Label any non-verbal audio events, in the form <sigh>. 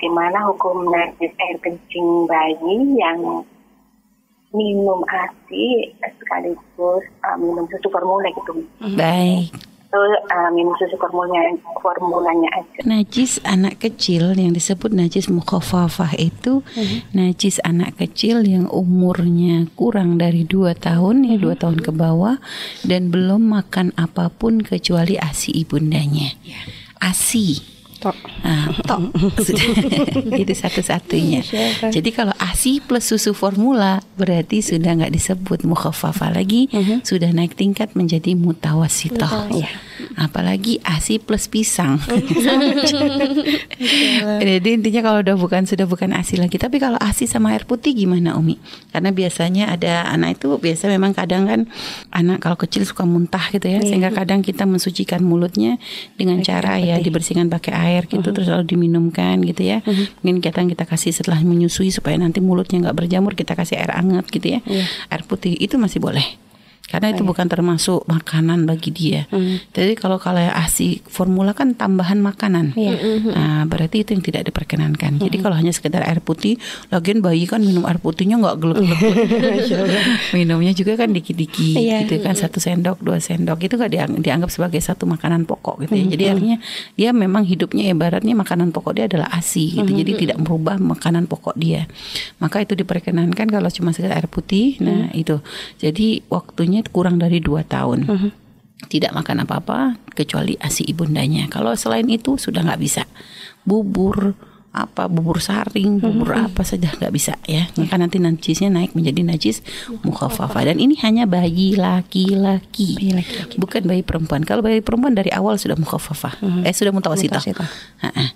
gimana hukum najis air kencing bayi yang minum ASI sekaligus uh, minum susu formula gitu. Baik. Itu uh, minum susu formulanya formulanya aja. Najis anak kecil yang disebut najis mukhafafah itu najis anak kecil yang umurnya kurang dari 2 tahun ya 2 tahun ke bawah dan belum makan apa pun kecuali ASI ibundanya. ASI Tok. Ah, tok. <laughs> <laughs> itu satu-satunya. Jadi kalau ASI plus susu formula berarti sudah nggak disebut mukhafafah lagi, sudah naik tingkat menjadi mutawasitoh. Ya. Apalagi ASI plus pisang. <laughs> Jadi intinya kalau udah bukan sudah bukan ASI lagi. Tapi kalau ASI sama air putih gimana Umi? Karena biasanya ada anak itu biasa memang kadang kan anak kalau kecil suka muntah gitu ya, sehingga kadang kita mensucikan mulutnya dengan cara ya dibersihkan pakai air gitu terus lalu diminumkan gitu ya. Mungkin kadang kita kasih setelah menyusui supaya nanti mulutnya nggak berjamur kita kasih air hangat gitu ya. Air putih itu masih boleh. Karena itu bukan termasuk makanan bagi dia. Jadi kalau kalau ASI formula kan tambahan makanan. Nah, berarti itu yang tidak diperkenankan. Jadi kalau hanya sekedar air putih, lagian bayi kan minum air putihnya nggak gelek-gelek. <laughs> Minumnya juga kan dikit-dikit Iya. gitu kan satu sendok, dua sendok itu nggak diang- dianggap sebagai satu makanan pokok gitu ya. Jadi artinya dia memang hidupnya ibaratnya makanan pokok dia adalah ASI gitu. Jadi tidak merubah makanan pokok dia. Maka itu diperkenankan kalau cuma sekedar air putih. Nah, itu. Jadi waktunya kurang dari dua tahun. Tidak makan apa-apa kecuali ASI ibundanya. Kalau selain itu sudah nggak bisa. Bubur apa bubur saring, bubur apa saja nggak bisa ya. Maka nanti najisnya naik menjadi najis mukhafafah dan ini hanya bayi laki-laki. Bukan bayi perempuan. Kalau bayi perempuan dari awal sudah mukhafafah. Eh sudah mutawasitah. Mutawasithah. Ha-ha.